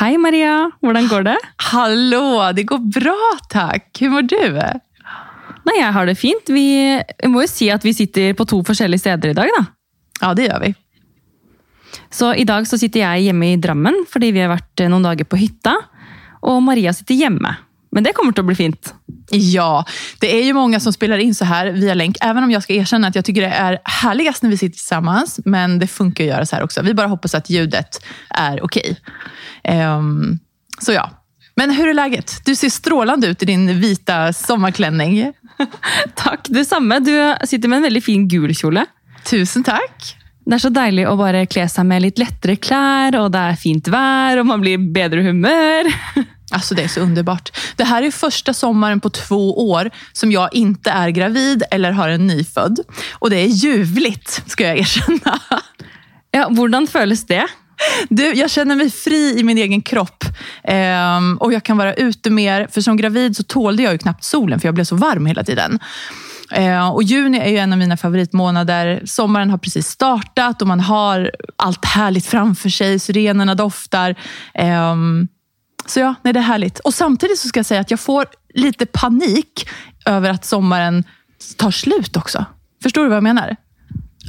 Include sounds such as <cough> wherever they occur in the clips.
Hej Maria, hur går det? Hallå, det går bra tack. Hur mår du? Nej, jag har det fint. Vi måste säga att vi sitter på två olika steder idag. Då. Ja, det gör vi. Så idag så sitter jag hemma i Drammen, för vi har varit några dagar på hytta. Och Maria sitter hemma. Men det kommer att bli fint. Ja, det är ju många som spelar in så här via länk. Även om jag ska erkänna att jag tycker det är härligast när vi sitter tillsammans. Men det funkar att göra så här också. Vi bara hoppas att ljudet är okej. Okay. Um, ehm, så ja. Men hur är läget? Du ser strålande ut i din vita sommarklänning. <laughs> tack detsamma. Du sitter med en väldigt fin gul kjol. Tusen tack. Det är så deilig att bara klä sig med lite lättare kläder och det är fint väder och man blir bättre humör. <laughs> Alltså det är så underbart. Det här är första sommaren på två år som jag inte är gravid eller har en nyfödd. Och det är ljuvligt, ska jag erkänna. Ja, hur känns det? Du, jag känner mig fri i min egen kropp. Ehm, och jag kan vara ute mer. För som gravid så tålde jag ju knappt solen för jag blev så varm hela tiden. Ehm, och juni är ju en av mina favoritmånader. Sommaren har precis startat och man har allt härligt framför sig. Syrenerna doftar. Ehm, så ja, nej, det är härligt. Och samtidigt så ska jag säga att jag får lite panik över att sommaren tar slut också. Förstår du vad jag menar?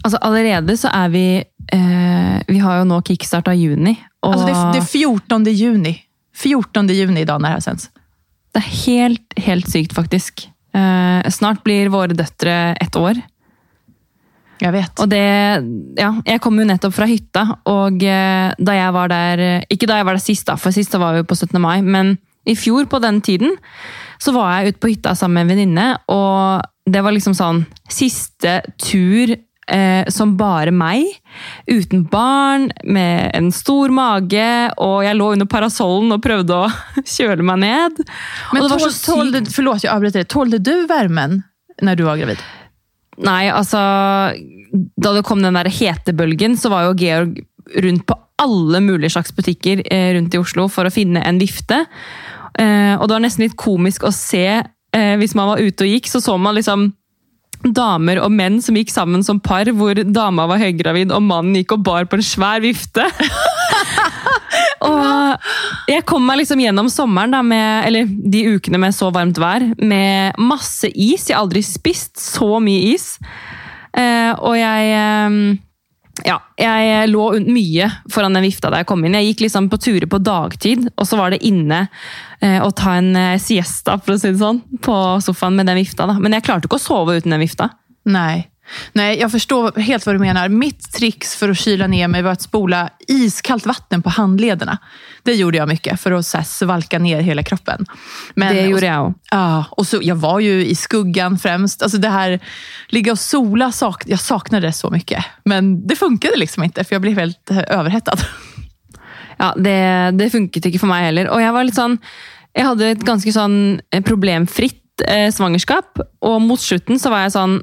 Alltså allerede så är vi, eh, vi har ju nu kickstartat juni. Och... Alltså det, är, det är 14 juni. 14 juni idag när det här sänds. Det är helt, helt sykt faktiskt. Eh, snart blir våra döttrar ett år. Jag vet. Og det, ja, jeg kom jo nettopp fra hytta, og eh, da jeg var der Ikke da jeg var der sist, da, for sist var vi på 17. mai, men i fjor på den tiden så var jeg ute på hytta sammen med en venninne, og det var liksom sånn Siste tur eh, som bare meg, uten barn, med en stor mage, og jeg lå under parasollen og prøvde å <laughs> kjøle meg ned. Men tål, tålde, förlåt, jag avbryter. Tålde du värmen när du var gravid? Nej, alltså da det kom den der hetebølgen, så var jo Georg rundt på alle mulige slags butikker eh, rundt i Oslo for å finne en vifte. Eh, og det var nesten litt komisk å se, eh, hvis man var ute og gikk, så så man liksom damer og menn som gikk sammen som par, hvor dama var høygravid og mannen gikk og bar på en svær vifte. <laughs> og jeg kom meg liksom gjennom sommeren, da, med, eller de ukene med så varmt vær, med masse is. Jeg har aldri spist så mye is. Eh, og jeg eh, ja, jeg lå mye foran den vifta da jeg kom inn. Jeg gikk liksom på turer på dagtid, og så var det inne eh, å ta en eh, siesta for å si det sånn, på sofaen med den vifta. Da. Men jeg klarte ikke å sove uten den vifta. Nei. Nej, jag förstår helt vad du menar. Mitt trix för att kyla ner mig var att spola iskallt vatten på handlederna. Det gjorde jag mycket för att så här, svalka ner hela kroppen. Men, det gjorde jag också. Ja, och så, jag var ju i skuggan främst. Alltså det här, ligga och sola, sak, jag saknade det så mycket. Men det funkade liksom inte, för jag blev helt eh, överhettad. <laughs> Ja, det, det funket inte för mig heller. Och jag var lite sån, jag hade ett ganska sån eh, problemfritt eh, svangerskap. Och mot slutet så var jag sån,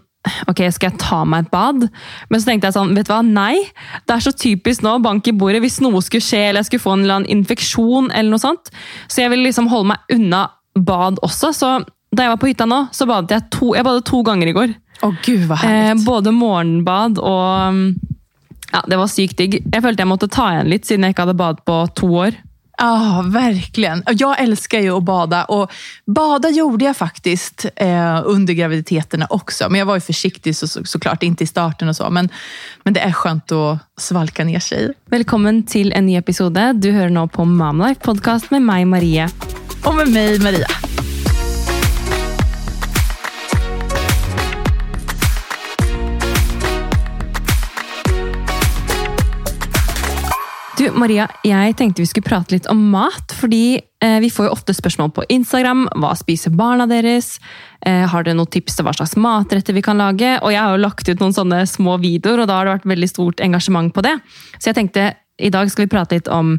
ok, skal jeg ta meg et bad? Men så tenkte jeg sånn, vet du hva, nei. Det er så typisk nå, bank i bordet, hvis noe skulle skje, eller jeg skulle få en eller annen infeksjon, eller noe sånt. Så jeg ville liksom holde meg unna bad også. Så da jeg var på hytta nå, så badet jeg to, jeg badet to ganger i går. Å Gud, hva. Eh, både morgenbad og ja, Det var sykt digg. Jeg følte jeg måtte ta igjen litt, siden jeg ikke hadde badet på to år. Ja, verkligen. Jag älskar ju att bada och bada gjorde jag faktiskt eh, under graviditeterna också. Men jag var ju försiktig så, så, såklart, inte i starten och så. Men, men det är skönt att svalka ner sig. Välkommen till en ny episode. Du hör nu på Mamlife podcast med mig Maria. Och med mig Maria. Du, Maria, jeg tenkte vi skulle prate litt om mat. fordi eh, Vi får jo ofte spørsmål på Instagram. Hva spiser barna deres? Eh, har dere noen tips til hva slags matretter vi kan lage? Og Jeg har jo lagt ut noen sånne små videoer, og da har det vært veldig stort engasjement på det. Så jeg tenkte i dag skal vi prate litt om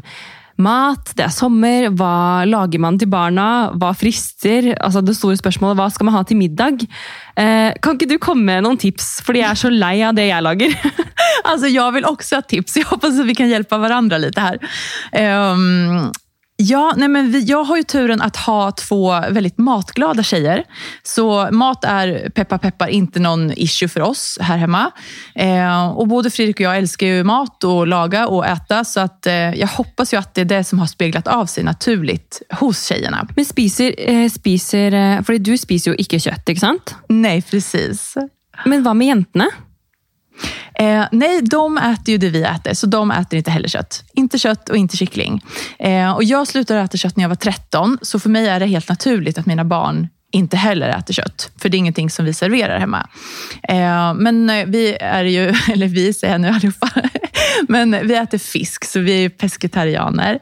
mat, det er sommer, hva lager man til barna? Hva frister? Altså det store spørsmålet, hva skal man ha til middag? Eh, kan ikke du komme med noen tips? Fordi jeg er så lei av det jeg lager. <laughs> alltså jag vill också ha tips. Jag hoppas att vi kan hjälpa varandra lite här. Um, ehm, Ja, nej men vi, jag har ju turen att ha två väldigt matglada tjejer. Så mat är, peppar peppar, inte någon issue för oss här hemma. Eh, och både Fredrik och jag älskar ju mat och laga och äta. Så att, eh, jag hoppas ju att det är det som har speglat av sig naturligt hos tjejerna. Men spiser, eh, spiser eh, För du spiser ju inte kött, inte sant? Nej, precis. Men vad med jäntorna? Eh, nej, de äter ju det vi äter, så de äter inte heller kött. Inte kött och inte kyckling. Eh, och jag slutade äta kött när jag var 13, så för mig är det helt naturligt att mina barn inte heller äter kött. För det är ingenting som vi serverar hemma. Eh, men eh, vi är ju, <laughs> eller vi säger jag nu allihopa, <laughs> men vi äter fisk, så vi är pescetarianer.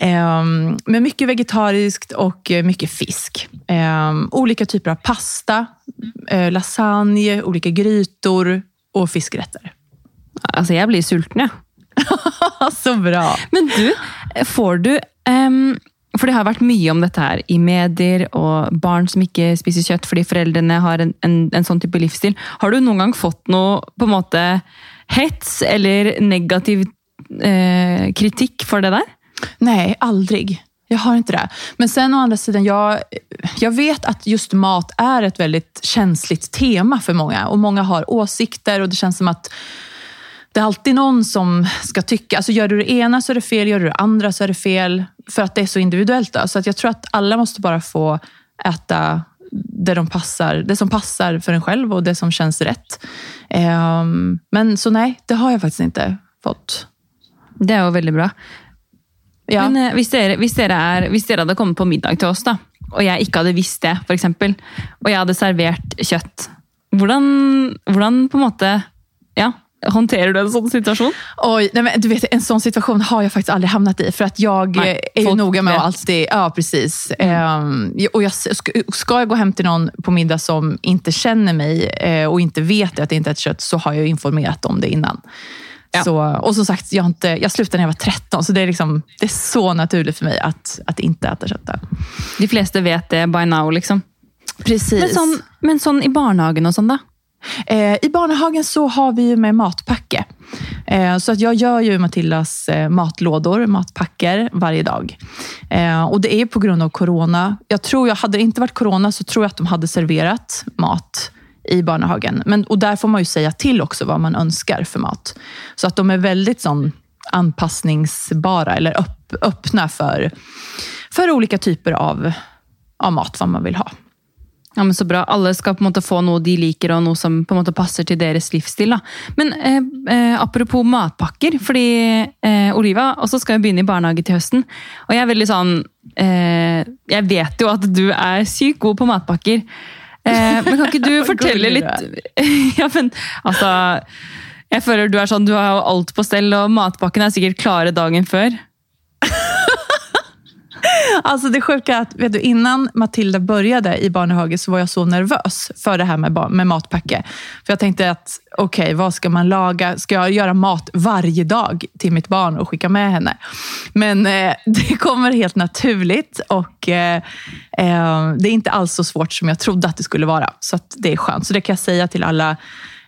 Eh, men mycket vegetariskt och eh, mycket fisk. Eh, olika typer av pasta, eh, lasagne, olika grytor, och fiskrätter. Alltså jag blir sulten. <laughs> Så bra. Men du, får du... Um, för det har varit mycket om detta här i medier och barn som inte spiser kött för föräldrarna har en, en, en sån typ av livsstil. Har du någon gång fått något på måte hets eller negativ eh, kritik för det där? Nej, aldrig. Jag har inte det. Men sen å andra sidan, jag, jag vet att just mat är ett väldigt känsligt tema för många. Och Många har åsikter och det känns som att det är alltid någon som ska tycka. Alltså gör du det ena så är det fel, gör du det andra så är det fel. För att det är så individuellt. Då. Så att jag tror att alla måste bara få äta det, de passar, det som passar för en själv och det som känns rätt. Um, men så nej, det har jag faktiskt inte fått. Det var väldigt bra. Ja. Men eh, hvis, dere, hvis, dere er, hvis, dere, hadde kommet på middag til oss, da, og jeg ikke hadde visst det, for eksempel, og jeg hadde servert kjøtt, hvordan, hvordan på en måte ja, Hanterar du en sån situation? Oj, nej men du vet, en sån situation har jag faktiskt aldrig hamnat i. För att jag nej, är ju noga med att alltid... Ja, precis. Mm. Um, och jag, ska jag gå hem till någon på middag som inte känner mig uh, och inte vet att det inte är ett kött, så har jag informerat om det innan. Ja. Så, och som sagt, jag, inte, jag slutade när jag var 13, så det är, liksom, det är så naturligt för mig att, att inte äta kött. De flesta vet det by now. Liksom. Precis. Men sån, men sån i barnhagen och sånt då? Eh, I barnhagen så har vi ju med matpacke. Eh, så att jag gör ju Matildas eh, matlådor, matpacker, varje dag. Eh, och det är på grund av corona. Jag tror, jag, hade det inte varit corona så tror jag att de hade serverat mat i Barnehagen, Men, och där får man ju säga till också vad man önskar för mat. Så att de är väldigt sån anpassningsbara eller upp, öppna för, för olika typer av, av mat, vad man vill ha. Ja, men Så bra. Alla ska på en måte få något de liker och något som på en måte passer till deras livsstil. Da. Men eh, eh, apropos matpakker, fordi eh, Oliva også skal jo begynne i barnehage til høsten. Og jeg er veldig sånn eh, Jeg vet jo at du er sykt god på matpakker. Eh, men kan ikke du <laughs> fortelle litt <laughs> ja, men, altså, Jeg føler du er sånn, du har jo alt på stell, og matpakken er sikkert klare dagen før. <laughs> Alltså det sjuka är att vet du, innan Matilda började i barnhage så var jag så nervös för det här med, med matpacke. För jag tänkte att okej, okay, vad ska man laga? Ska jag göra mat varje dag till mitt barn och skicka med henne? Men eh, <laughs> det kommer helt naturligt och eh, eh, det är inte alls så svårt som jag trodde att det skulle vara. Så det är skönt. Så det kan jag säga till alla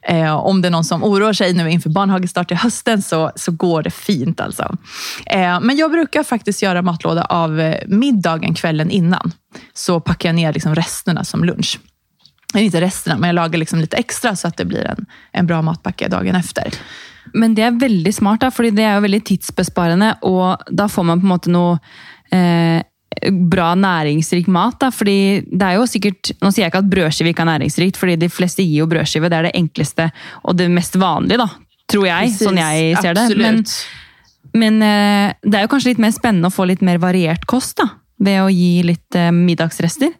Eh, om det är någon som oroar sig nu inför barnhagestart i hösten så, så går det fint. alltså. Eh, men jag brukar faktiskt göra matlåda av eh, middagen kvällen innan. Så packar jag ner liksom resterna som lunch. Eller inte resterna, men jag lagar liksom lite extra så att det blir en, en bra matpacke dagen efter. Men det är väldigt smart, för det är väldigt tidsbesparande och då får man på något något eh, bra næringsrik mat. Da. Fordi det er jo sikkert, Nå sier jeg ikke at brødskive ikke er næringsrikt, fordi de fleste gir jo brødskive. Det er det enkleste og det mest vanlige, da, tror jeg. Precis, sånn jeg ser det. Men, men, eh, det er jo kanskje litt mer spennende å få litt mer variert kost da, ved å gi litt middagsrester.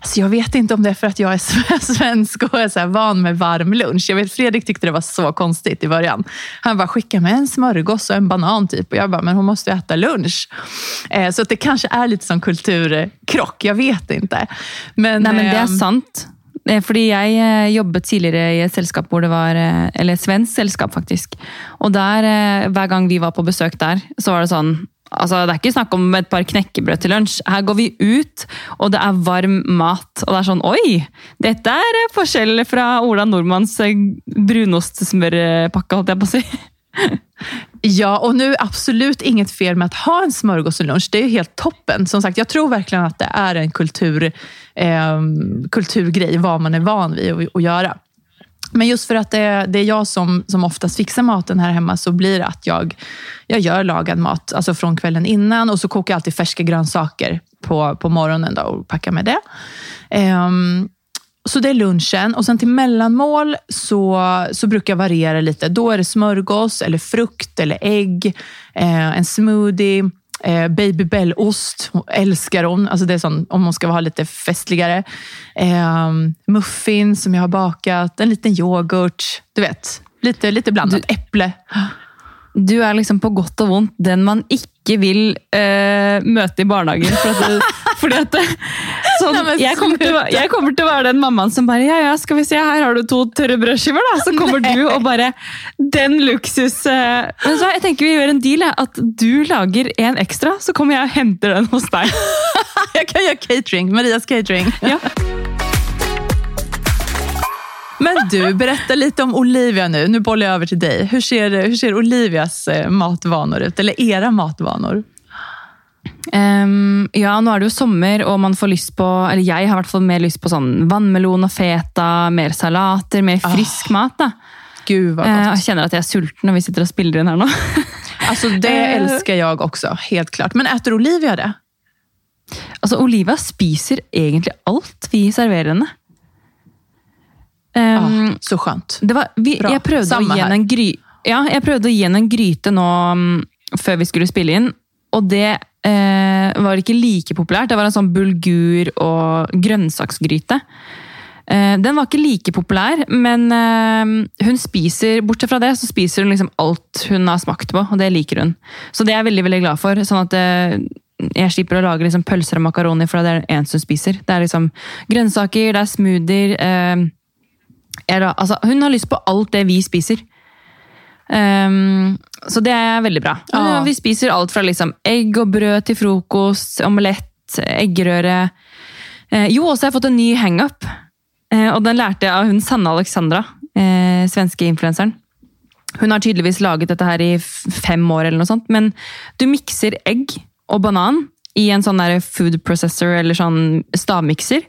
Alltså jag vet inte om det är för att jag är <laughs> svensk och är så van med varm lunch. Jag vet Fredrik tyckte det var så konstigt i början. Han bara, skicka med en smörgås och en banan typ. Och jag bara, men hon måste äta lunch. Eh, så att det kanske är lite som kulturkrock, jag vet inte. Men, Nej, men det är ehm, sant. Eh, fordi jeg eh, jobbet tidligere i et selskap hvor det var eh, Eller et svensk selskap, faktisk. Og der, hver gang vi var på besøk der, så var det sånn Altså, det er ikke snakk om et par knekkebrød til lunsj. Her går vi ut, og det er varm mat. Og det er sånn Oi! Dette er forskjell fra Ola Nordmanns eh, brunostsmørpakke, holdt jeg på å si. <laughs> Ja, och nu är absolut inget fel med att ha en smörgås till lunch. Det är ju helt toppen. Som sagt, jag tror verkligen att det är en kultur, eh, kulturgrej, vad man är van vid att, att göra. Men just för att det är, det är jag som, som oftast fixar maten här hemma så blir det att jag, jag gör lagad mat alltså från kvällen innan och så kokar jag alltid färska grönsaker på, på morgonen då och packar med det. Um, så det är lunchen och sen till mellanmål så, så brukar jag variera lite. Då är det smörgås, eller frukt eller ägg, eh, en smoothie, eh, babybellost. Älskar hon. Alltså det är sån, om hon ska vara lite festligare. Eh, muffins som jag har bakat, en liten yoghurt. Du vet, lite, lite blandat. Du, Äpple. Du är liksom på gott och ont den man inte vill eh, möta i barnhagen. För att, <laughs> fordi at sånn, jeg, kommer til, jeg, kommer til, å være den mammaen som bare Ja, ja, skal vi se, her har du to tørre brødskiver, da. Så kommer du og bare Den luksus uh, Men så Jeg tenker vi gjør en deal, at du lager en ekstra, så kommer jeg og henter den hos deg. <laughs> jeg kan gjøre catering. Marias catering. Ja. Men du, berätta lite om Olivia nu. Nu bollar jag över till dig. Hur ser, hur ser Olivias eh, matvanor ut? Eller era matvanor? Um, ja, nå er det jo sommer, og man får lyst på Eller jeg har i hvert fall mer lyst på sånn vannmelon og feta, mer salater, mer frisk oh, mat. da. Gud vad gott. Uh, jag känner att jag är sulten när vi sitter och spiller in här nu. <laughs> alltså det älskar jag också, helt klart. Men äter Olivia det? Alltså Olivia spiser egentligen allt vi serverar henne. Um, oh, så skönt. Det var, vi, jag prövade att ge henne en gry, ja, jag prövade att ge henne en gryte nu um, før vi skulle spille in. Og det eh, var ikke like populært. Det var en sånn bulgur- og grønnsaksgryte. Eh, den var ikke like populær, men eh, hun spiser, bortsett fra det, så spiser hun liksom alt hun har smakt på, og det liker hun. Så det er jeg veldig veldig glad for. sånn at eh, jeg slipper å lage liksom pølser og makaroni, for det er det eneste hun spiser. Det er liksom grønnsaker, det er smoothier. Eh, altså, hun har lyst på alt det vi spiser. Um, så det er veldig bra. Ja. Vi spiser alt fra liksom egg og brød til frokost, omelett, eggerøre. Uh, jo, også har jeg fått en ny hangup. Uh, og den lærte jeg av hun Sanne Alexandra, uh, svenske influenseren. Hun har tydeligvis laget dette her i fem år, eller noe sånt. Men du mikser egg og banan i en sånn der food processor eller sånn stavmikser.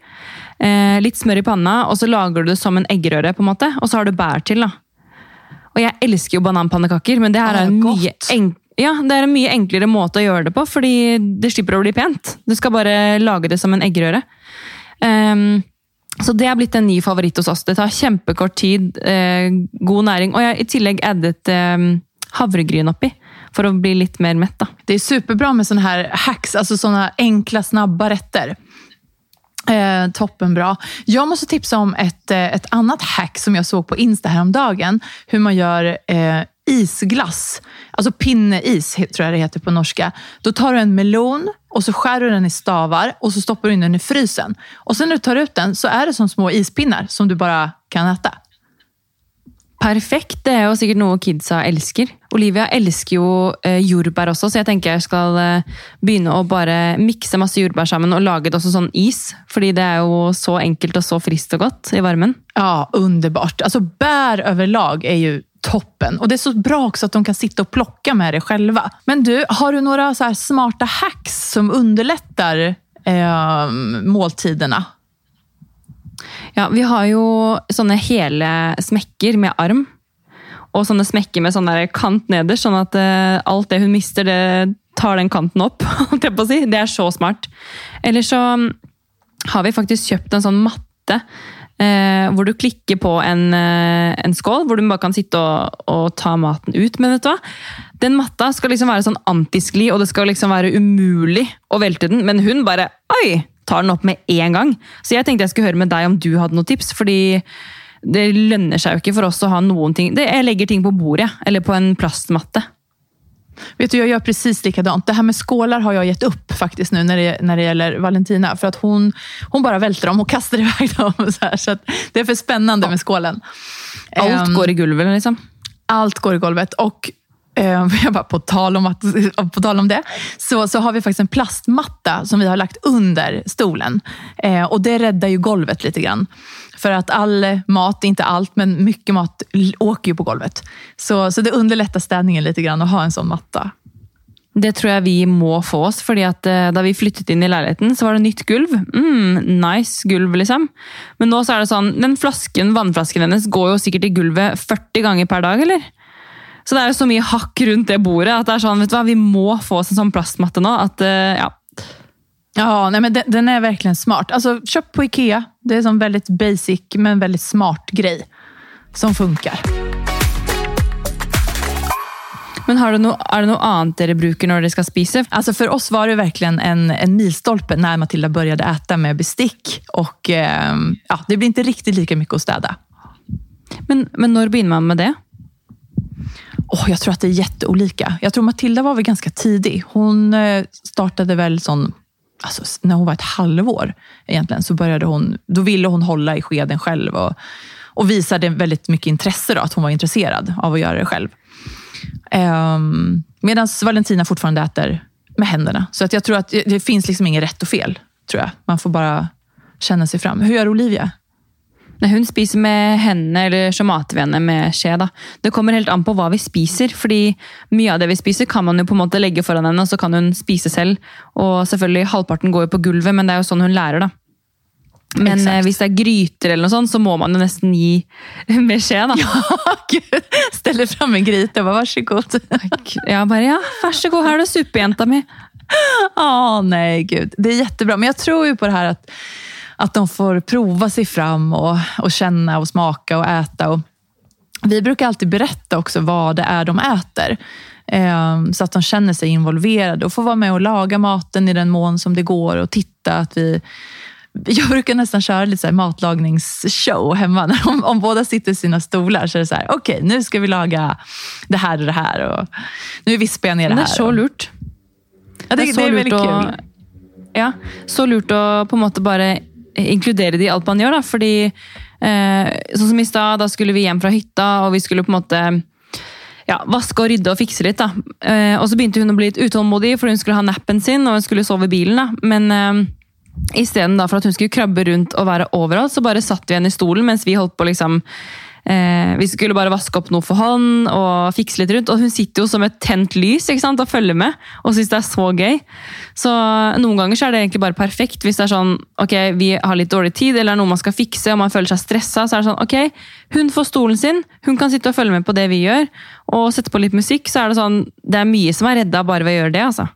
litt smør i panna, og så lager du det som en eggerøre, på måte. Og så har du bær til. da. Og jeg elsker jo bananpannekaker, men det her er en mye enk ja, det er en mye enklere måte å gjøre det på, fordi det slipper å bli pent. Du skal bare lage det som en eggerøre. Um, så det er blitt en ny favoritt hos oss. Det tar kjempekort tid, eh, god næring. Og jeg har i tillegg addet eh, havregryn oppi. For å bli litt mer mett. Da. Det är superbra med sådana här hacks, alltså sådana enkla, snabba rätter. Eh, toppenbra. Jag måste tipsa om ett, eh, ett annat hack som jag såg på Insta häromdagen. Hur man gör eh, isglass. Alltså pinneis tror jag det heter på norska. Då tar du en melon och så skär du den i stavar och så stoppar du in den i frysen. Och sen när du tar ut den så är det som små ispinnar som du bara kan äta. Perfekt. Det er jo sikkert noe kidsa elsker. Olivia elsker jo eh, jordbær også, så jeg tenker jeg skal eh, begynne å bare mikse masse jordbær sammen og lage det også sånn is. Fordi det er jo så enkelt og så friskt og godt i varmen. Ja, underbart. Alltså bär överlag är ju toppen. Och det är så bra också att de kan sitta och plocka med det själva. Men du, har du några så smarta hacks som underlättar eh, måltiderna? Ja, vi har jo sånne hele smekker med arm. Og sånne smekker med sånn kant nederst, sånn at uh, alt det hun mister, det tar den kanten opp. <laughs> si. Det er så smart. Eller så mm, har vi faktisk kjøpt en sånn matte uh, hvor du klikker på en, uh, en, skål, hvor du bare kan sitte og, og, ta maten ut. Men vet du hva? Den matta skal liksom være sånn antiskli, og det skal liksom være umulig å velte den. Men hun bare Oi! Tar den opp med en gang. Så jeg tenkte jeg skulle høre med deg om du hadde noen tips. fordi det lønner seg jo ikke for oss å ha noen ting. Jeg legger ting på bordet, eller på en plastmatte. Vet du, jag gör precis likadant. Det här med skålar har jag gett upp faktiskt nu när det, när det gäller Valentina. För att hon, hon bara välter dem och kastar <laughs> iväg dem. Så, här, så det är för spännande med skålen. Allt um, går i golvet liksom? Allt går i golvet. Och Eh, <laughs> jag bara, på, tal om att, <laughs> på tal om det, så, så har vi faktiskt en plastmatta som vi har lagt under stolen. Eh, och Det räddar ju golvet lite grann. För att all mat, inte allt, men mycket mat åker ju på golvet. Så, så det underlättar städningen lite grann att ha en sån matta. Det tror jag vi må få oss, för att eh, da vi flyttet in i leiligheten, så var det nytt gulv. Mm, nice gulv, liksom. Men nu så är det sånn, den flasken, vannflasken hennes går jo sikkert i gulvet 40 gånger per dag, eller? Så det er så mye hakk rundt det bordet at det er sånn, vet du hva, vi må få oss en sånn plastmatte nå. at, eh, ja. Ja, nej, men den, den är verkligen smart. Alltså, köp på Ikea. Det är en väldigt basic, men väldigt smart grej som funkar. Men har det no, er det noe annet dere bruker når dere skal spise? Alltså för oss var det verkligen en, en milstolpe när Matilda började äta med bestick. Och, eh, ja, det blir inte riktigt lika mycket att städa. Men, men når begynner man med det? Oh, jag tror att det är jätteolika. Jag tror Matilda var väl ganska tidig. Hon eh, startade väl sån, alltså, när hon var ett halvår egentligen, så började hon, då ville hon hålla i skeden själv och, och visade väldigt mycket intresse, då, att hon var intresserad av att göra det själv. Ehm, um, Medan Valentina fortfarande äter med händerna. Så att jag tror att det finns liksom inget rätt och fel. tror jag. Man får bara känna sig fram. Hur gör Olivia? Nei, hun spiser med hendene, eller så mater vi henne med skje. da. Det kommer helt an på hva vi spiser. fordi Mye av det vi spiser, kan man jo på en måte legge foran henne, og så kan hun spise selv. Og selvfølgelig, Halvparten går jo på gulvet, men det er jo sånn hun lærer. da. Men eh, Exakt. hvis det er gryter, eller noe sånt, så må man jo nesten gi <laughs> med skje. da. Ja, gud. Ställer fram en gryta och bara varsågod. Ja, bare, ja, vær så god, her er det suppe, jenta mi. Ja, nej gud. Det är jättebra. Men jag tror ju på det här att, att de får prova sig fram och, och känna och smaka och äta. Och vi brukar alltid berätta också vad det är de äter. Eh, så att de känner sig involverade och får vara med och laga maten i den mån som det går och titta att vi <laughs> jag brukar nästan köra lite så matlagningsshow hemma. När om, om båda sitter i sina stolar så är det så här, okej nu ska vi laga det här och det här. Och nu vispar jag ner det Det här. er så och- lurt. Ja, det, Det er det så är lurt väldigt å kul. Ja, så lurt å på en måte bare inkludere det i alt man gjør. da, fordi eh, Sånn som i stad, da skulle vi hjem fra hytta, og vi skulle på en måte ja, vaske og rydde og fikse litt. da. Eh, og så begynte hun å bli litt utålmodig, for hun skulle ha nappen sin og hun skulle sove i bilen. da. Men eh, isteden for at hun skulle krabbe rundt og være overalt, så bare satt vi henne i stolen mens vi holdt på liksom Eh, vi skulle bare vaske opp noe for hånd og fikse litt rundt. Og hun sitter jo som et tent lys ikke sant, og følger med og syns det er så gøy. Så noen ganger så er det egentlig bare perfekt. Hvis det er sånn, ok, vi har litt dårlig tid, eller det er noe man skal fikse, og man føler seg stressa, så er det sånn, ok, hun får stolen sin, hun kan sitte og følge med på det vi gjør, og sette på litt musikk, så er det sånn, det er mye som er redda bare ved å gjøre det, altså.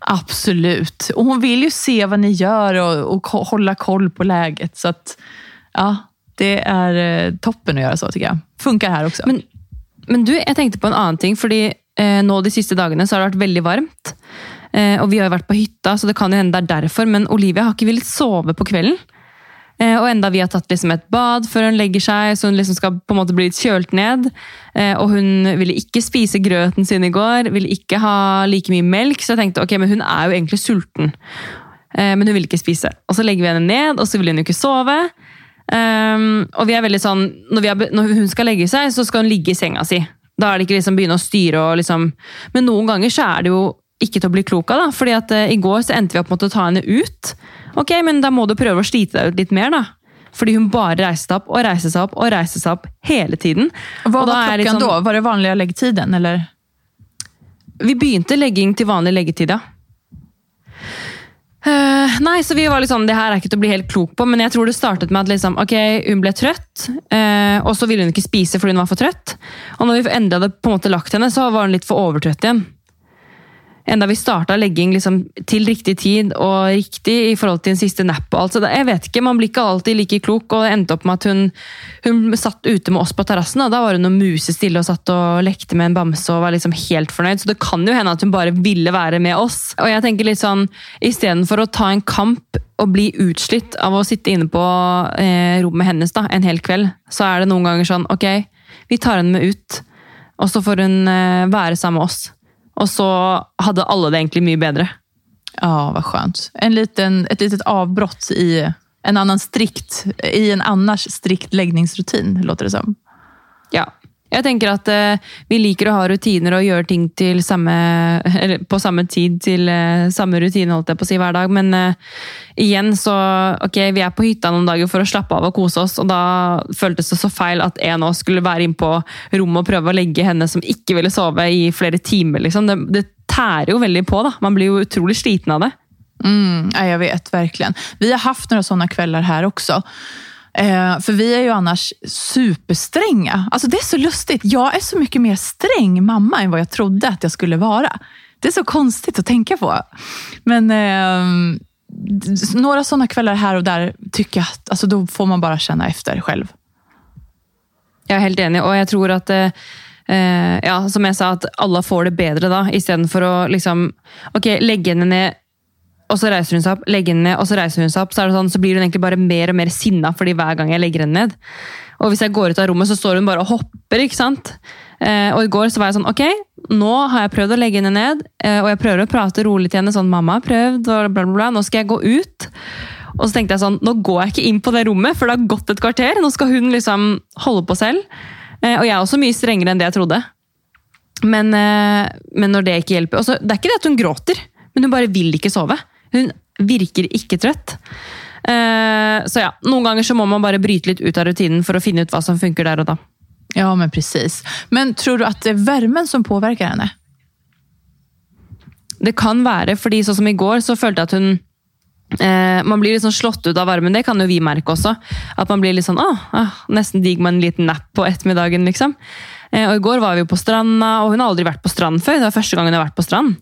Absolut. Och hon vill ju se vad ni gör och, och hålla koll på läget. Så att, ja, det är eh, toppen att göra så tycker jag. Funkar här också. Men, men du, jag tänkte på en annan ting, För eh, nå de sista dagarna så har det varit väldigt varmt. Eh, och vi har varit på hytta, så det kan ju hända det men Olivia har inte velat sova på kvällen. Eh, och enda vi har tagit liksom ett bad för hon lägger sig, så hon liksom ska på något sätt bli költ ned. Eh, och hon ville inte spisa gröten sin igår, ville inte ha lika mycket mjölk, så jag tänkte, okej, okay, men hon är ju egentligen sulten. Eh, men hon vill inte spisa. Och så lägger vi henne ned, och så vill hon inte sova. Um, og vi er veldig sånn, når, be- når hun skal legge seg, så skal hun ligge i senga si. Da er det ikke liksom begynne å styre og liksom Men noen ganger så er det jo ikke til å bli klok av, da. fordi at eh, i går så endte vi opp med å ta henne ut. Ok, men da må du prøve å slite deg ut litt mer, da. Fordi hun bare reiste opp og reiste seg opp og reiste seg opp hele tiden. da var er klockan liksom- då? Var det vanliga läggtiden? Eller? Vi begynte legging til vanlig leggetid, ja. Eh, uh, nei, så vi var liksom, Det her er ikke til å bli helt klok på, men jeg tror det startet med at liksom, ok, hun ble trøtt, Uh, eh, og så ville hun ikke spise fordi hun var for trøtt. Og når vi endelig hadde på en måte lagt henne, så var hun litt for overtrøtt igjen. Enda vi starta legging liksom, till riktig tid och riktig i förhållande till den sista napp. Alltså, jag vet inte, Man blir inte alltid lika klok, och det endte upp med att hon, hon satt ute med oss på terrassen. Då Da var hon og musestille och satt och lekte med en bamse och var liksom helt förnöjd. Så det kan ju hända att hon bara ville vara med oss. Och jag tänker liksom, istället för att ta en kamp och bli utslitt av att sitta inne på eh, rummet hennes då, en hel kväll, så är det noen ganger okej, okay, vi tar henne med ut, och så får hon eh, vara sammen med oss. Og så hadde alle det egentlig mye bedre. Ja, vad skönt. En liten, ett litet avbrott i en annan strikt, i en annars strikt läggningsrutin, låter det som. Ja. Jag tänker att eh, vi liker att ha rutiner och göra ting till samma, <laughs> eller på samma tid till eh, samma rutin, håller jag på att säga, varje dag. Men eh, igen, så okay, vi är på hyttan någon dag för att slappa av och kosa oss, och då kändes det så fel att en av oss skulle vara inne på rummet och pröva lägga henne som inte ville sova i flera timmar. liksom. Det, det tär ju väldigt på, Då. Man blir ju otroligt sliten av det. Mm, ja, jag vet, verkligen. Vi har haft några sådana kvällar här också. Eh, för vi är ju annars superstränga. Alltså det är så lustigt. Jag är så mycket mer sträng mamma än vad jag trodde att jag skulle vara. Det är så konstigt att tänka på. Men eh, några sådana kvällar här och där tycker jag att alltså då får man bara känna efter själv. Jag är helt enig, och jag tror att eh, eh ja, som jag sa, att alla får det bättre då, istället för att liksom, okay, lägga henne ner og så reiser hun seg opp, legger den ned, og så reiser hun seg opp. Så, er det sånn, så blir hun egentlig bare mer og mer sinna fordi hver gang jeg legger henne ned. Og hvis jeg går ut av rommet, så står hun bare og hopper. ikke sant? Eh, og i går så var jeg sånn Ok, nå har jeg prøvd å legge henne ned, eh, og jeg prøver å prate rolig til henne. sånn, mamma har prøvd, og bla, bla, bla, Nå skal jeg gå ut. Og så tenkte jeg sånn, nå går jeg ikke inn på det rommet, for det har gått et kvarter. Nå skal hun liksom holde på selv. Eh, og jeg er også mye strengere enn det jeg trodde. Men, eh, men når det ikke hjelper også, Det er ikke det at hun gråter, men hun bare vil ikke sove. Hun virker ikke trøtt. Eh, så ja, noen ganger så må man bare bryte litt ut av rutinen for å finne ut hva som funker der og da. Ja, men precis. Men tror du at det er värmen som påverkar henne? Det kan være, fordi sånn som i går, så følte jeg at hun eh, Man blir litt sånn slått ut av varmen, det kan jo vi merke også. At man blir litt sånn ah, ah, Nesten digg med en liten napp på ettermiddagen, liksom. Eh, og I går var vi på stranda, og hun har aldri vært på strand før. Det var første gang hun har vært på strand.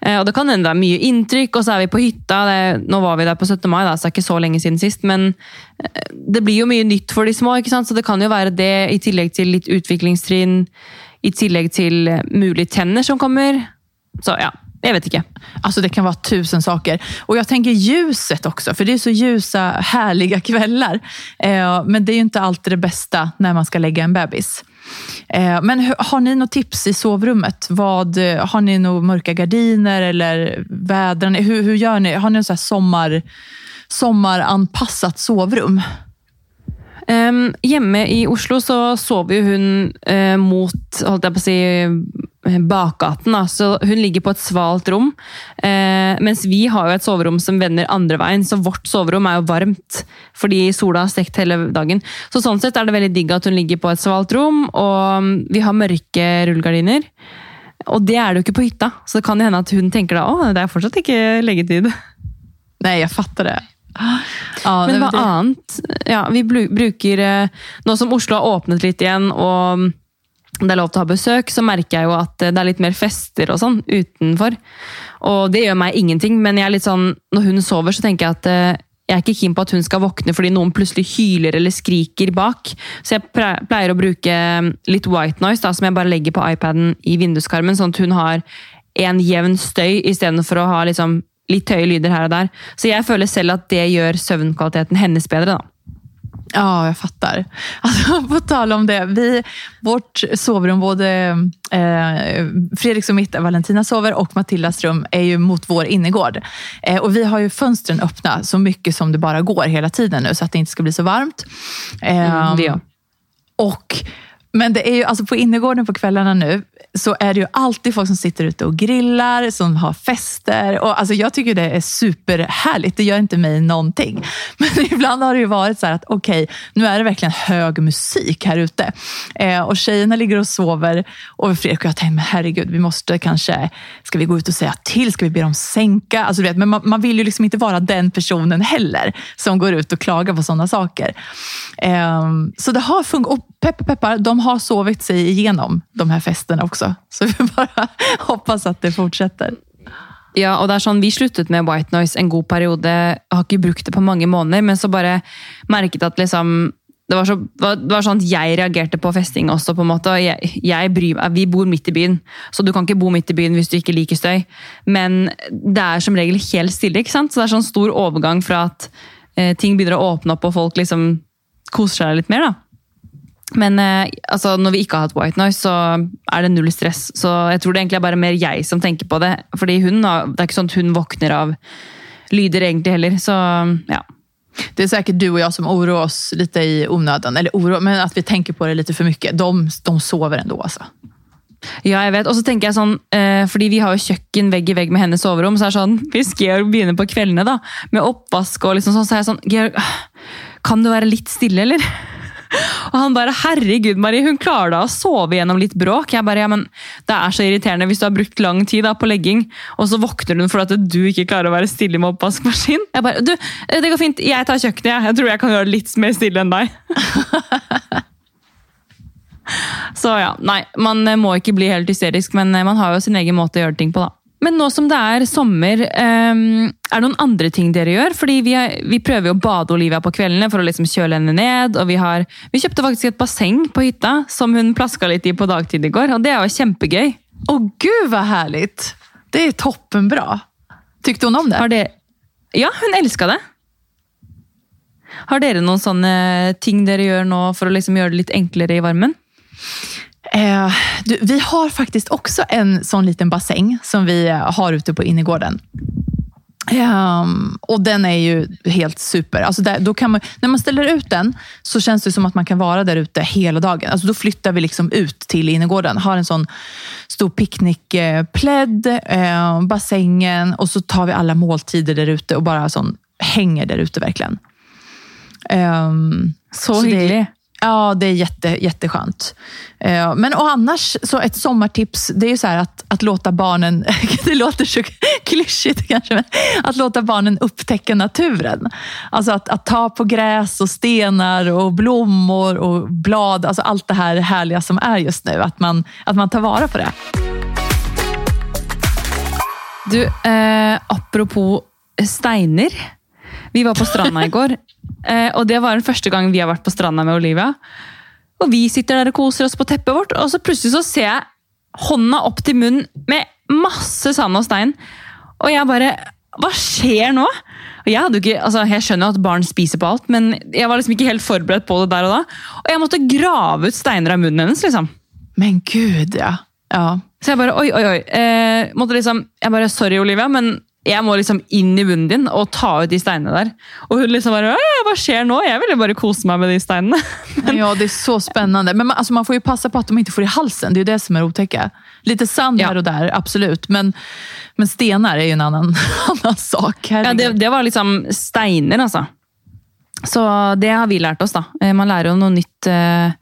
Eh, og Det kan hende det er mye inntrykk, og så er vi på hytta. Det, nå var vi der på 17. mai, da, så det er ikke så lenge siden sist. Men eh, det blir jo mye nytt for de små, ikke sant? så det kan jo være det, i tillegg til litt utviklingstrinn. I tillegg til möjliga tänder tenner som kommer. Så ja, jag vet inte. Alltså det kan vara tusen saker. Och jag tänker ljuset också, för det är så ljusa, härliga kvällar. Eh, men det är ju inte alltid det bästa när man ska lägga en bebis. Eh, men har ni något tips i sovrummet? Vad, eh, har ni några mörka gardiner eller vädren? Hur, hur gör ni? Har ni något sommar, sommaranpassat sovrum? Um, hjemme i Oslo så sover jo hun uh, eh, mot holdt jeg på å si, bakgaten. Da. Så hun ligger på et svalt rom. Uh, mens vi har jo et soverom som vender andre veien, så vårt soverom er jo varmt fordi sola har stekt hele dagen. Så Sånn sett er det veldig digg at hun ligger på et svalt rom, og vi har mørke rullegardiner. Og det er det jo ikke på hytta, så det kan hende at hun tenker da å, det er fortsatt ikke leggetid. Nei, jeg fatter det. Ja, Men hva annet? Ja, vi bruker eh, Nå som Oslo har åpnet litt igjen, og det er lov til å ha besøk, så merker jeg jo at eh, det er litt mer fester og sånn utenfor. Og det gjør meg ingenting, men jeg er litt sånn, når hun sover, så tenker jeg at eh, jeg er ikke keen på at hun skal våkne fordi noen plutselig hyler eller skriker bak. Så jeg pleier å bruke eh, litt white noise, da, som jeg bare legger på iPaden i vinduskarmen, sånn at hun har en jevn støy istedenfor å ha liksom litt høye lyder her og der. Så jeg føler selv at det gjør søvnkvaliteten hennes bedre. da. Ja, jag fattar. <laughs> Alltså, på tal om det, vi, vårt sovrum, både eh, Fredriks och mitt, Valentina sover och Matildas rum är ju mot vår innergård. Eh, och vi har ju fönstren öppna så mycket som det bara går hela tiden nu så att det inte ska bli så varmt. Eh, mm, det ehm, och men det är ju, alltså på innergården på kvällarna nu så är det ju alltid folk som sitter ute och grillar, som har fester. Och alltså jag tycker det är superhärligt. Det gör inte mig någonting. <laughs> Men ibland har det ju varit så att okej, okay, nu är det verkligen hög musik här ute. Eh, och tjejerna ligger och sover och Fredrik och jag tänker, men herregud, vi måste kanske, ska vi gå ut och säga till? Ska vi be dem sänka? Alltså, vet, men man, man vill ju liksom inte vara den personen heller som går ut och klagar på sådana saker. Eh, så det har funkat. Och peppar peppar, de har sovit sig igenom de här festerna också. Så vi bara <laughs> hoppas att det fortsätter. Ja, och det er sånn, Vi sluttet med white noise en god periode. Jeg har ikke brukt det på mange måneder, men så bare merket at liksom det var, så, det var, sånn at Jeg reagerte på festing også. på en måte, jeg, jeg bryr, Vi bor midt i byen, så du kan ikke bo midt i byen hvis du ikke liker støy. Men det er som regel helt stille. ikke sant? Så det er sånn stor overgang fra at eh, ting begynner å åpne opp og folk liksom koser seg litt mer. da. Men eh, altså, når vi ikke har hatt white noise, så er det null stress. Så jeg tror det egentlig er bare mer jeg som tenker på det. Fordi hun, det er ikke sånn at hun våkner av lyder egentlig heller. Så ja. Det är säkert du och jag som oroar oss lite i onödan. Eller oro, men att vi tänker på det lite för mycket. De, de sover ändå alltså. Ja, jeg vet. Og så tenker jeg sånn, eh, fordi vi har jo kjøkken vegg i vegg med hennes soverom, så er det sånn, hvis <laughs> Georg begynner på kveldene da, med oppvask og liksom sånn, så er jeg sånn, Georg, kan du være litt stille, eller? <laughs> Och han bara, herregud Marie, hon klarade att sova igenom lite bråk. Jag bara, ja, men det är så irriterande. Om du har brukt lång tid på läggning och så vaknar hon för att du inte klarar att vara stilla med oppvaskmaskin. Jag bara, du, det går fint, jag tar köket. Jag tror jag kan göra det mer stilla än dig. <laughs> Så ja, nej, man eh, må inte bli helt hysterisk, men eh, man har ju sin egen måte att göra ting på, Då. Men nå som det er sommer, um, er det noen andre ting dere gjør? Fordi vi, er, vi prøver jo å bade Olivia på kveldene for å liksom kjøle henne ned. Og vi, har, vi kjøpte faktisk et basseng på hytta som hun plaska litt i på dagtid i går. Og det er jo kjempegøy. Åh gud vad härligt! Det är toppenbra. Tyckte hon om det? Har det, ja, hun elska det. Har dere noen sånne ting dere gjør nå for å liksom gjøre det litt enklere i varmen? Eh, du, vi har faktiskt också en sån liten bassäng som vi har ute på innergården. Um, och den är ju helt super. Alltså där, då kan man, när man ställer ut den så känns det som att man kan vara där ute hela dagen. Alltså då flyttar vi liksom ut till innergården. Har en sån stor picknickplädd, eh, bassängen och så tar vi alla måltider där ute och bara sån, hänger där ute verkligen. Um, Så, Så det-. Ja, det är jätte, jätteskönt. Eh, men och annars, så ett sommartips, det är ju så här att, att låta barnen, <laughs> det låter så klyschigt kanske, men att låta barnen upptäcka naturen. Alltså att, att ta på gräs och stenar och blommor och blad, alltså allt det här härliga som är just nu. Att man, att man tar vara på det. Du, eh, apropå steiner. Vi var på stranden igår går, eh, og det var den første gang vi har vært på stranda med Olivia. Og vi sitter der og koser oss på teppet vårt, og så plutselig så ser jeg hånda opp til munnen med masse sand og stein. Og jeg bare Hva skjer nå? Og jeg, hadde jo ikke, altså jeg skjønner jo at barn spiser på alt, men jeg var liksom ikke helt forberedt på det der og da. Og jeg måtte grave ut steiner av munnen hennes. liksom. Men gud ja. ja. Så jeg bare, oi, oi, oi. Eh, måtte liksom, jeg bare, sorry Olivia, men jeg må liksom inn i munnen din og ta ut de steinene der. Og hun liksom bare, «Åh, hva skjer nå? Jeg ville bare kose meg med de steinene. <laughs> Ja, det är så spännande. Men man, alltså man får ju passa på att de inte får i halsen. Det är ju det som är otäcka. Lite sand Ja. här och där, absolut. Men, men stenar är ju en annan, <laughs> annan sak. Ja, Herregud. det, det var liksom steiner, altså. Så det har vi lært oss, da. Eh, man lærer jo noe nytt. Eh,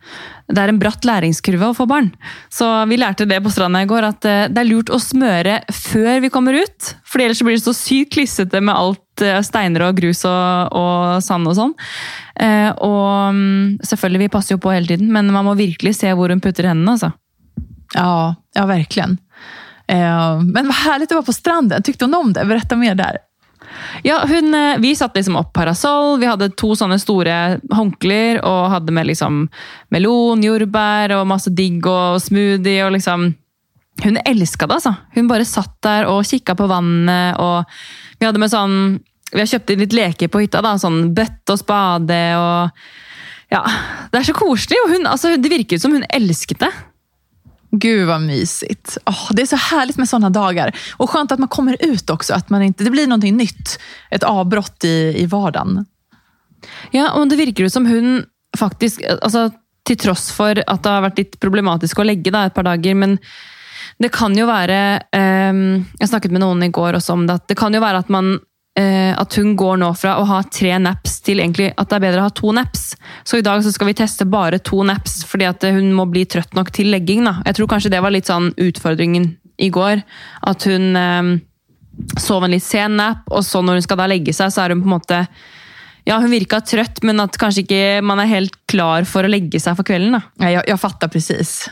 det er en bratt læringskurve å få barn. Så vi lærte det på stranda i går, at eh, det er lurt å smøre før vi kommer ut. For ellers blir det så sykt klissete med alt steiner og grus og, og sand og sånn. Og mm, selvfølgelig, vi passer jo på hele tiden, men man må virkelig se hvor hun putter hendene. altså. Ja, ja verkligen. Men vad härligt att vara på stranden. Tyckte hon om det? Berätta mer där. Ja, hun, eh, Vi satte liksom opp parasoll, vi hadde to sånne store håndklær og hadde med liksom melon, jordbær og masse digg og smoothie. og liksom... Hun elska det, altså. Hun bare satt der og kikka på vannet. og Vi hadde med sånn, vi har kjøpt inn litt leker på hytta. da, Sånn bøtte og spade. og ja, Det er så koselig. og hun, altså, Det virket som hun elsket det. Gud vad mysigt. Oh, det är så härligt med sådana dagar. Och skönt att man kommer ut också. Att man inte, det blir någonting nytt. Ett avbrott i, i vardagen. Ja, och det verkar ju som hon faktiskt, alltså, till trots för att det har varit lite problematiskt att lägga där ett par dagar, men det kan ju vara, ehm, jag snackade med någon igår går om det, att det kan ju vara att man at hun går nå fra å ha tre naps til egentlig at det er bedre å ha to naps. Så i dag så skal vi teste bare to naps, fordi at hun må bli trøtt nok til legging. Da. Jeg tror kanskje det var litt sånn utfordringen i går. At hun ehm, sov en litt sen nap, og så når hun skal da legge seg, så er hun på en måte ja, hun virka trøtt, men at kanskje ikke man er helt klar for å legge seg for kvelden. da. Ja, jag, jag fattar precis.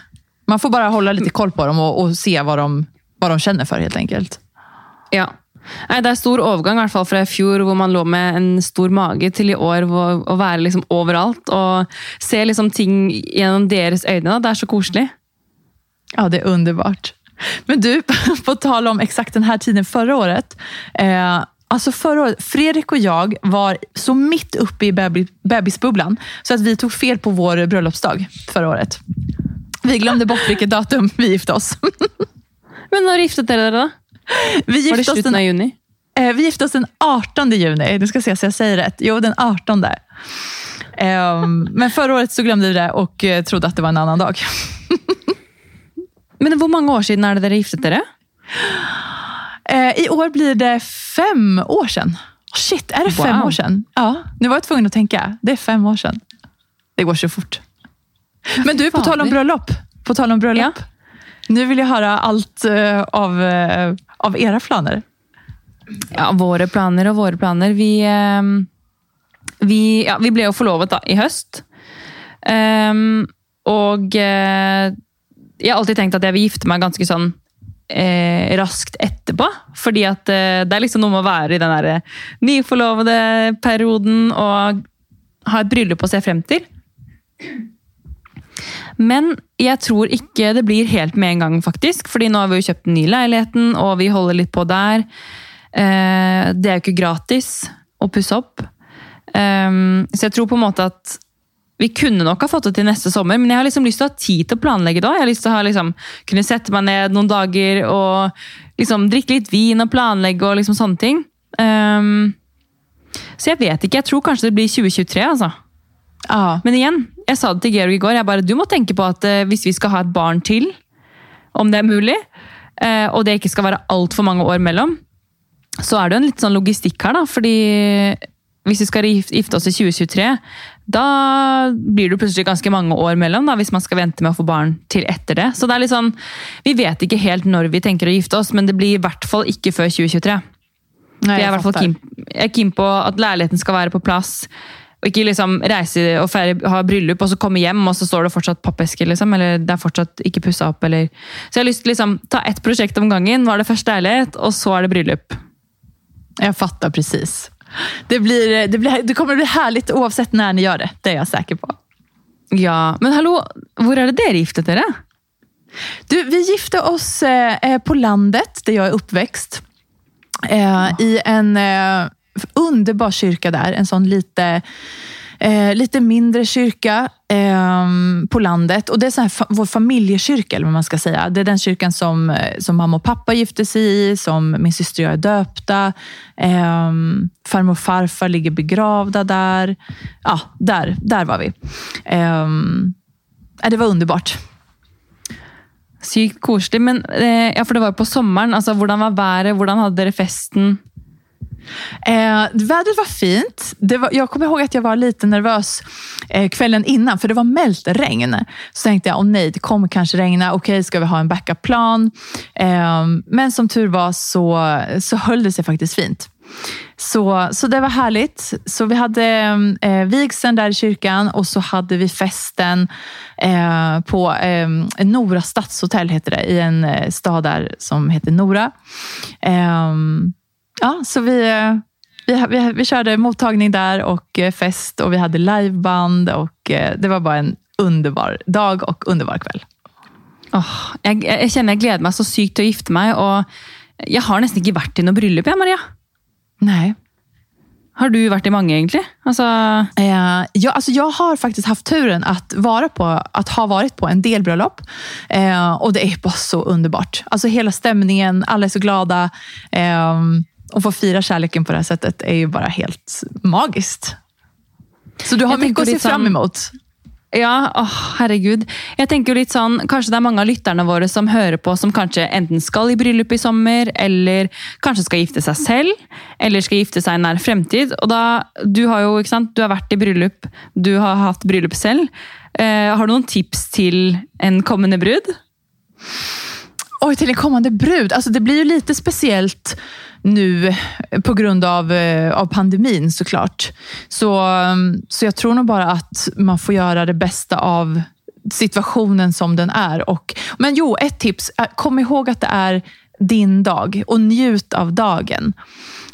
Man får bara hålla lite koll på dem och, och se vad de, vad de känner för helt enkelt. Ja. Nei, Det er stor overgang i hvert fall fra i fjor, hvor man lå med en stor mage, til i år hvor, å være liksom overalt og se liksom ting gjennom deres øyne. da. Det er så koselig. Ja, det är underbart. Men du, <laughs> på tal om exakt den här tiden förra året. Eh, alltså förra året, Fredrik och jag var så mitt uppe i bebis, bebisbubblan så att vi tog fel på vår bröllopsdag förra året. Vi glömde bort vilket datum vi gifte oss. <laughs> Men når giftet dere dere, da? Vi Var det gifte oss den, juni? Eh, vi gifte oss den 18 juni. Du ska se så jag säger rätt. Jo, den 18. Eh, men förra året så glömde vi det och eh, trodde att det var en annan dag. <laughs> Men hur många år sedan är det dere giftet dere? Eh, I år blir det fem år sedan. Shit, är det fem Wow. år sedan? Ja, nu var jag tvungen att tänka. Det är fem år sedan. Det går så fort. Men du, på tal om bröllop. På tal om bröllop. Nu vill jag höra allt eh, av, eh, av era planer. Ja, våra planer och våra planer. Vi, ehm, vi, ja, vi blev jo i höst. Um, och eh, har alltid tänkt att jag vill gifta mig ganska sån eh, raskt etterpå. Fordi at eh, det är liksom noe med å være i den der eh, nyforlovede perioden och ha ett bryllup å se frem till. Men jeg tror ikke det blir helt med en gang, faktisk. Fordi nå har vi jo kjøpt den nye leiligheten, og vi holder litt på der. Eh, det er jo ikke gratis å pusse opp. Um, så jeg tror på en måte at vi kunne nok ha fått det til neste sommer, men jeg har liksom lyst til å ha tid til å planlegge òg. Jeg har lyst til å liksom, kunne sette meg ned noen dager og liksom, drikke litt vin og planlegge og liksom sånne ting. Um, så jeg vet ikke. Jeg tror kanskje det blir 2023, altså. Ja. Men igjen, jeg sa det til Georg i går. Jeg bare, du må tenke på at eh, hvis vi skal ha et barn til, om det er mulig, eh, og det ikke skal være altfor mange år mellom, så er det jo en litt sånn logistikk her, da. Fordi hvis vi skal gif- gifte oss i 2023, da blir det plutselig ganske mange år mellom, da, hvis man skal vente med å få barn til etter det. Så det er litt sånn, vi vet ikke helt når vi tenker å gifte oss, men det blir i hvert fall ikke før 2023. Nej, For jeg er keen, jeg er keen på at leiligheten skal være på plass. Og ikke liksom reise og feire, ha bryllup, og så komme hjem, og så står det fortsatt pappesker. Liksom, eller det er fortsatt ikke pussa opp. Eller. Så jeg har lyst til liksom, ta ett prosjekt om gangen. Nå er det først leilighet, og så er det bryllup. Jag fattar precis. Det, blir, det, blir, det kommer bli härligt oavsett när ni gör det. Det är jag säker på. Ja, Men hallo, hvor er det dere giftet dere? Du, vi gifte oss eh, eh, på landet där jag är uppväxt. Eh, I en eh, underbar kyrka där. En sån lite, eh, lite mindre kyrka eh, på landet. Och Det är så här, fa- vår familjekyrka, eller vad man ska säga. Det är den kyrkan som, eh, som mamma och pappa gifte sig i, som min syster och jag är döpta. Eh, farmor och farfar ligger begravda där. Ja, där, där var vi. Eh, det var underbart. Sykt koselig. Men, eh, ja, for det var på sommeren. Altså, hvordan var været? Hvordan hadde dere festen? Eh, vädret var fint. Det var, jag kommer ihåg att jag var lite nervös eh, kvällen innan, för det var mält regn. Så tänkte jag, åh nej, det kommer kanske regna. Okej, ska vi ha en backup-plan? Eh, men som tur var så, så höll det sig faktiskt fint. Så, så det var härligt. Så vi hade eh, vigseln där i kyrkan och så hade vi festen eh, på eh, Nora stadshotell, heter det, i en eh, stad där som heter Nora. Eh, Ja, så vi, eh, vi, vi, vi körde mottagning där och eh, fest och vi hade liveband och eh, det var bara en underbar dag och underbar kväll. Åh, jeg, jeg kjenner jeg gleder meg så sykt til å gifte meg, og jeg har nesten ikke vært i bryllup, jeg, Maria. Nej. Har du vært i mange, egentlig? Altså, Eh, jag, alltså jag har faktiskt haft turen att, vara på, att ha varit på en del bröllop eh, och det är bara så underbart. Alltså hela stämningen, alla är så glada. Eh, och få fira kärleken på det här sättet är ju bara helt magiskt. Så du har Jag mycket tänker att se lite fram emot. Ja, åh, herregud. Jeg tenker jo litt sånn, Kanskje det er mange av lytterne våre som hører på, som kanskje enten skal i bryllup i sommer, eller kanskje skal gifte seg selv, eller skal gifte seg i nær fremtid. Og da, Du har jo ikke sant, du har vært i bryllup, du har hatt bryllup selv. Eh, har du noen tips til en kommende brud? Oj, till en kommande brud. Alltså det blir ju lite speciellt nu eh, på grund av, eh, av pandemin såklart. Så, mm, så jag tror nog bara att man får göra det bästa av situationen som den är. Och, men jo, ett tips. Äh, kom ihåg att det är din dag och njut av dagen.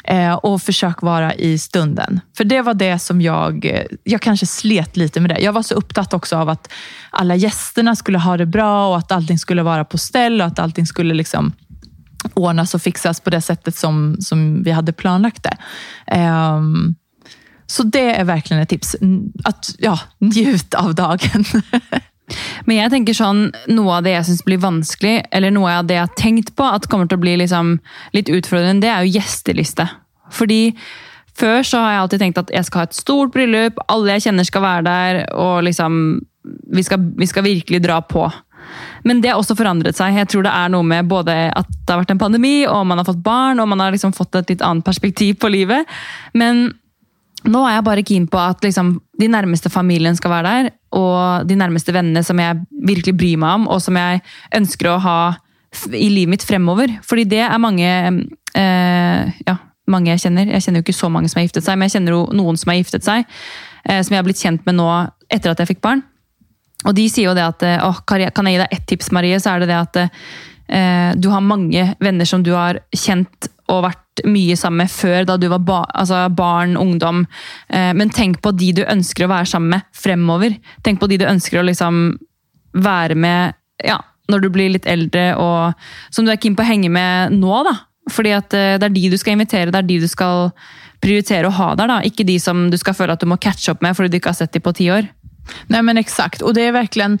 Eh, och försök vara i stunden. För det var det som jag, eh, jag kanske slet lite med det. Jag var så upptatt också av att alla gästerna skulle ha det bra och att allting skulle vara på ställ och att allting skulle liksom ordnas och fixas på det sättet som, som vi hade planlagt det. Ehm, så det är verkligen ett tips. Att ja, njut av dagen. <laughs> Men jag tänker sånn, Noe av det jag syns blir vanskelig, eller noe av det jag har tenkt på at kommer til å bli liksom litt utfordrende, det är jo gjesteliste. Fordi før så har jeg alltid tenkt at jeg skal ha et stort bryllup, alle jeg kjenner skal være der, og liksom vi skal, vi skal virkelig dra på. Men det har også forandret seg. Jeg tror det er noe med både at det har vært en pandemi, og man har fått barn, og man har liksom fått et litt annet perspektiv på livet. Men nå er jeg bare keen på at liksom, de nærmeste familien skal være der, og de nærmeste vennene som jeg virkelig bryr meg om, og som jeg ønsker å ha i livet mitt fremover. Fordi det er mange eh, ja, mange jeg kjenner. Jeg kjenner jo ikke så mange som har giftet seg, men jeg kjenner jo noen som har giftet seg, eh, som jeg har blitt kjent med nå etter at jeg fikk barn. Og de sier jo det at eh, åh, kan jeg gi deg ett tips, Marie, så er det det at eh, du har mange venner som du har kjent og vært mye sammen med før, da du var ba altså barn, ungdom. Eh, men tenk på de du ønsker å være sammen med fremover. Tenk på de du ønsker å liksom være med ja, når du blir litt eldre, og som du er keen på å henge med nå. da. Fordi at eh, det er de du skal invitere, det er de du skal prioritere å ha der. da. Ikke de som du skal føle at du må catche opp med fordi du ikke har sett dem på ti år. Nej men exakt, och det är verkligen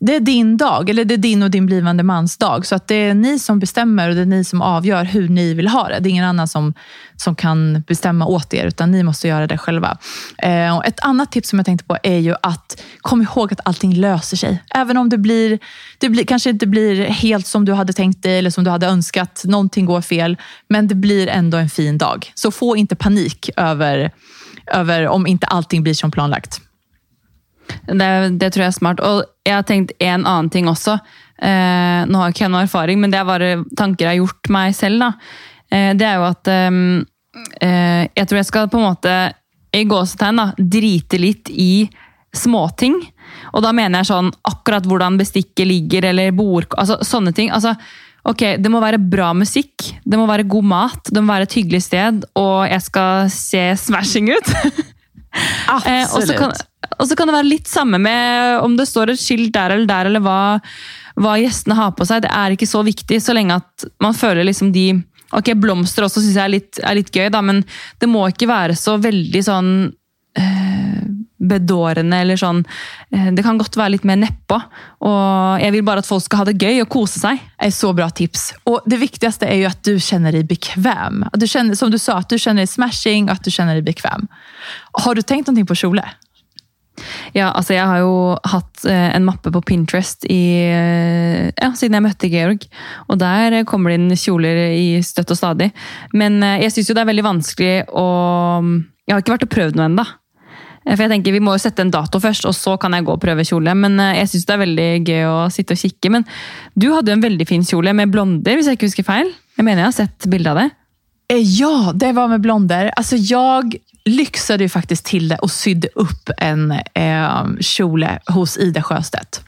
det är din dag, eller det är din och din blivande mans dag. Så att det är ni som bestämmer och det är ni som avgör hur ni vill ha det. Det är ingen annan som, som kan bestämma åt er, utan ni måste göra det själva. Eh, och ett annat tips som jag tänkte på är ju att kom ihåg att allting löser sig. Även om det, blir, det blir, kanske inte blir helt som du hade tänkt dig eller som du hade önskat. Någonting går fel, men det blir ändå en fin dag. Så få inte panik över, över om inte allting blir som planlagt. Det, det, tror jeg er smart. Og jeg har tenkt en annen ting også. Eh, nå har ikke jeg noe erfaring, men det er bare tanker jeg har gjort meg selv. Eh, det er jo at ehm, eh, Jeg tror jeg skal på en måte, i gåsetegn, da, drite litt i småting. Og da mener jeg sånn akkurat hvordan bestikket ligger, eller bord... altså Sånne ting. altså Ok, Det må være bra musikk, det må være god mat, det må være et hyggelig sted, og jeg skal se smashing ut. <laughs> Eh, Absolutt. Eh, og så kan det være litt samme med om det står et skilt der eller der, eller hva, hva, gjestene har på seg. Det er ikke så viktig, så lenge at man føler liksom de Ok, blomster også syns jeg er litt, er litt, gøy, da, men det må ikke være så veldig sånn øh, bedårende eller sånn eh, Det kan godt være litt mer nedpå. Og jeg vil bare at folk skal ha det gøy og kose seg. Det är så bra tips. Och Det viktigaste är ju att du känner dig bekväm. Du kjenner, som du sa, att du känner dig smashing at att du känner dig bekväm. Har du tänkt noe på kjole? Ja, altså jeg har jo hatt eh, en mappe på Pinterest i, eh, ja, siden jeg møtte Georg. Og der eh, kommer det inn kjoler i støtt og stadig. Men jag jeg syns jo det er veldig vanskelig å Jeg har ikke vært og prøvd noe ennå. For jeg tenker Vi må jo sette en dato først, og så kan jeg gå og prøve kjole. Men jeg syns det er veldig gøy å sitte og kikke. Men du hadde jo en veldig fin kjole med blonder, hvis jeg ikke husker feil. Jeg mener jeg har sett bilde av det. Ja, det var med blonder. Alltså jag lyxade ju faktiskt till det och sydde upp en eh, kjole hos Ida Sjöstedt.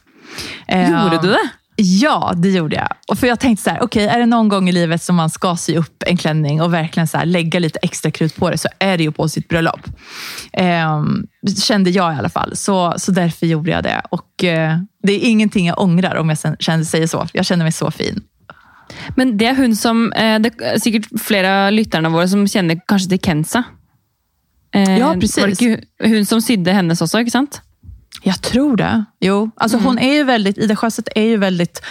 Eh, gjorde du det? Ja, det gjorde jag. Och för Jag tänkte så här, okay, är det någon gång i livet som man ska sy upp en klänning och verkligen så här, lägga lite extra krut på det, så är det ju på sitt bröllop. Eh, kände jag i alla fall. Så, så därför gjorde jag det. Och eh, Det är ingenting jag ångrar om jag känner, säger så. Jag känner mig så fin. Men det er hun som eh, Det er sikkert flere av våre som kjenner kanskje til Kenza. Eh, ja, precis. Var det hun som sydde hennes også, ikke sant? Jag tror det. Jo. Alltså mm. hon är ju väldigt, Ida Sjöstedt är ju väldigt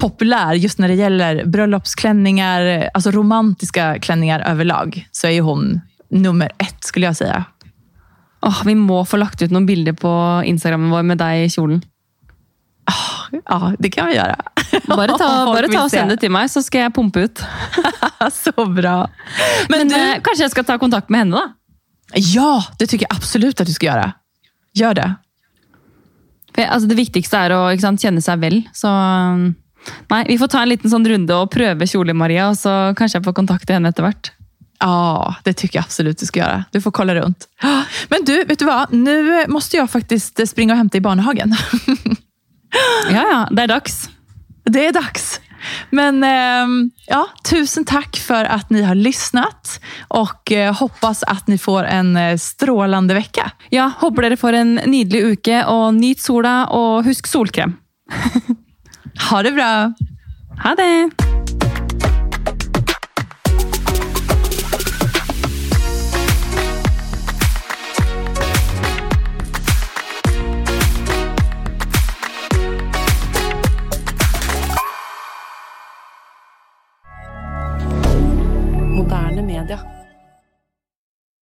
populär just när det gäller bröllopsklänningar, alltså romantiska klänningar överlag. Så är ju hon nummer ett skulle jag säga. Oh, vi må få lagt ut noen bilder på Instagramen vår med deg i kjolen. Oh, ja, det kan vi göra. <laughs> Bare ta, bare ta og send det til meg, så skal jeg pumpe ut. <laughs> så bra. Men, Men du, eh, kanskje jeg skal ta kontakt med henne, da? Ja, det tycker jag absolut att du ska göra. Gör det. For, altså, det viktigste er å sant, kjenne seg vel. Så nei, vi får ta en liten sånn runde og prøve kjole, Maria, og så kanskje jeg får kontakte henne etter hvert. Ja, det tycker jag absolut du ska göra. Du får kolla runt. Men du, vet du vad? Nu måste jag faktiskt springa och hämta i barnhagen. <laughs> ja, ja, det är dags. Det är dags. Men eh, ja, tusen tack för att ni har lyssnat och eh, hoppas att ni får en eh, strålande vecka. Ja, hoppas ni får en nydelig uke och nyt sola och husk solkrem. <laughs> ha det bra. Ha det.